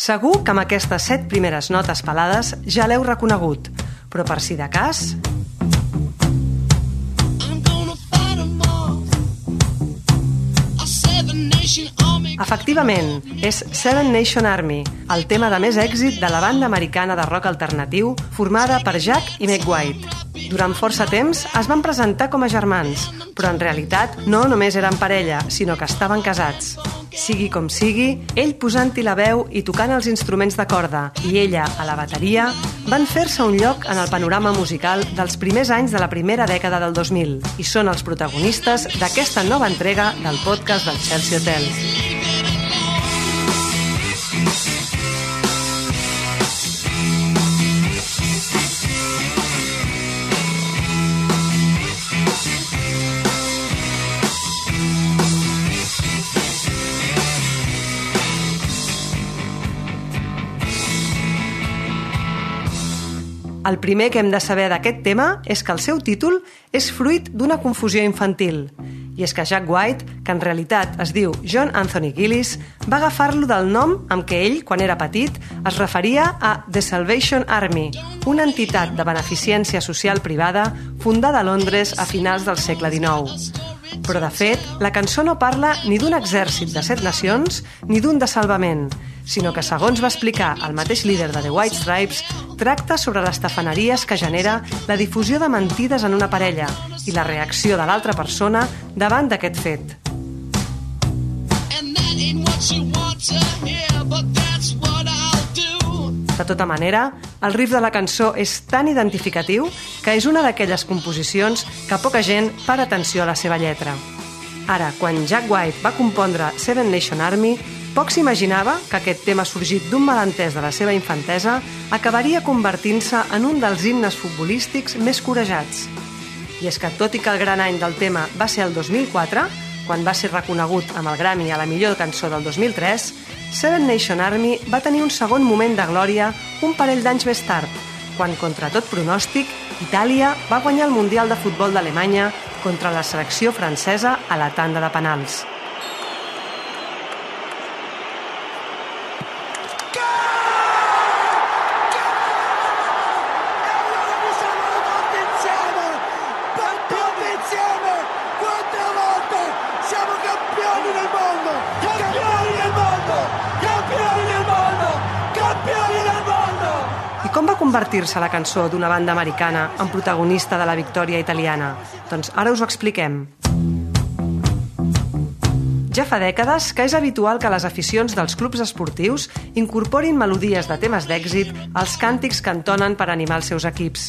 Segur que amb aquestes set primeres notes pelades ja l'heu reconegut, però per si de cas... Efectivament, és Seven Nation Army, el tema de més èxit de la banda americana de rock alternatiu formada per Jack i Meg White. Durant força temps es van presentar com a germans, però en realitat no només eren parella, sinó que estaven casats. Sigui com sigui, ell posant-hi la veu i tocant els instruments de corda i ella a la bateria, van fer-se un lloc en el panorama musical dels primers anys de la primera dècada del 2000 i són els protagonistes d'aquesta nova entrega del podcast del Chelsea Hotel. El primer que hem de saber d'aquest tema és que el seu títol és fruit d'una confusió infantil. I és que Jack White, que en realitat es diu John Anthony Gillis, va agafar-lo del nom amb què ell, quan era petit, es referia a The Salvation Army, una entitat de beneficència social privada fundada a Londres a finals del segle XIX. Però, de fet, la cançó no parla ni d'un exèrcit de set nacions ni d'un de salvament, sinó que, segons va explicar el mateix líder de The White Stripes, tracta sobre les tafaneries que genera la difusió de mentides en una parella i la reacció de l'altra persona davant d'aquest fet. De tota manera, el riff de la cançó és tan identificatiu que és una d'aquelles composicions que poca gent para atenció a la seva lletra. Ara, quan Jack White va compondre Seven Nation Army, poc s'imaginava que aquest tema sorgit d'un malentès de la seva infantesa acabaria convertint-se en un dels himnes futbolístics més corejats. I és que, tot i que el gran any del tema va ser el 2004, quan va ser reconegut amb el Grammy a la millor cançó del 2003, Seven Nation Army va tenir un segon moment de glòria un parell d'anys més tard, quan, contra tot pronòstic, Itàlia va guanyar el Mundial de Futbol d'Alemanya contra la selecció francesa a la tanda de penals. Com va convertir-se la cançó d'una banda americana en protagonista de la victòria italiana? Doncs ara us ho expliquem. Ja fa dècades que és habitual que les aficions dels clubs esportius incorporin melodies de temes d'èxit als càntics que entonen per animar els seus equips.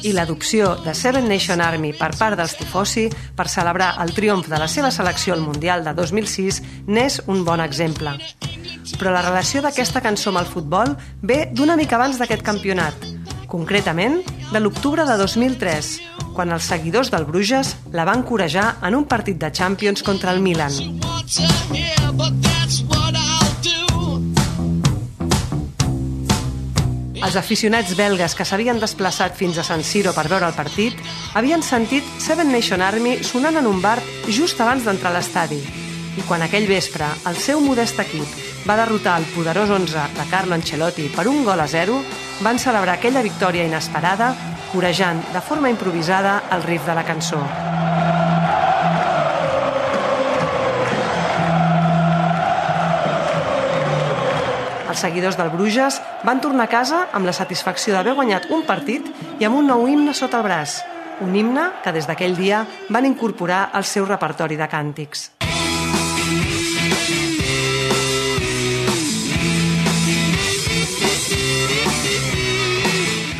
I l'adopció de Seven Nation Army per part dels tifosi per celebrar el triomf de la seva selecció al Mundial de 2006 n'és un bon exemple. Però la relació d'aquesta cançó amb el futbol ve d'una mica abans d'aquest campionat, concretament de l'octubre de 2003, quan els seguidors del Bruges la van corejar en un partit de Champions contra el Milan. Els aficionats belgues que s'havien desplaçat fins a San Siro per veure el partit havien sentit Seven Nation Army sonant en un bar just abans d'entrar a l'estadi. I quan aquell vespre el seu modest equip va derrotar el poderós 11 de Carlo Ancelotti per un gol a zero, van celebrar aquella victòria inesperada corejant de forma improvisada el riff de la cançó. Els seguidors del Bruges van tornar a casa amb la satisfacció d'haver guanyat un partit i amb un nou himne sota el braç, un himne que des d'aquell dia van incorporar al seu repertori de càntics.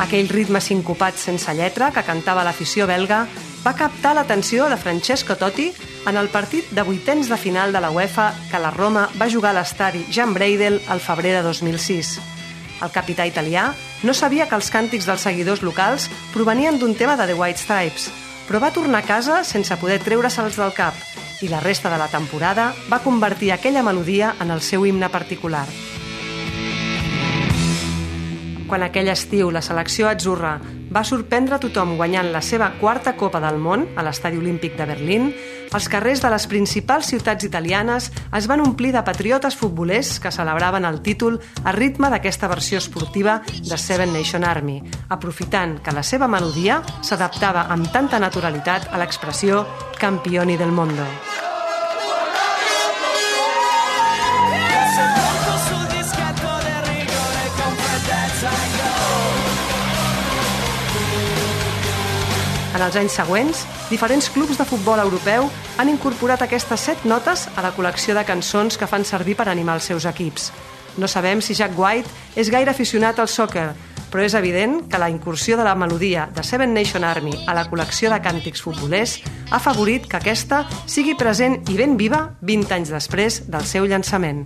Aquell ritme sincopat sense lletra que cantava l'afició belga va captar l'atenció de Francesco Totti en el partit de vuitens de final de la UEFA que la Roma va jugar a l'estadi Jan Breidel al febrer de 2006. El capità italià no sabia que els càntics dels seguidors locals provenien d'un tema de The White Stripes, però va tornar a casa sense poder treure-se'ls del cap i la resta de la temporada va convertir aquella melodia en el seu himne particular. Quan aquell estiu la selecció atzurra va sorprendre tothom guanyant la seva quarta Copa del Món a l'Estadi Olímpic de Berlín, els carrers de les principals ciutats italianes es van omplir de patriotes futbolers que celebraven el títol a ritme d'aquesta versió esportiva de Seven Nation Army, aprofitant que la seva melodia s'adaptava amb tanta naturalitat a l'expressió Campioni del Mondo. En els anys següents, diferents clubs de futbol europeu han incorporat aquestes set notes a la col·lecció de cançons que fan servir per animar els seus equips. No sabem si Jack White és gaire aficionat al soccer, però és evident que la incursió de la melodia de Seven Nation Army a la col·lecció de càntics futbolers ha favorit que aquesta sigui present i ben viva 20 anys després del seu llançament.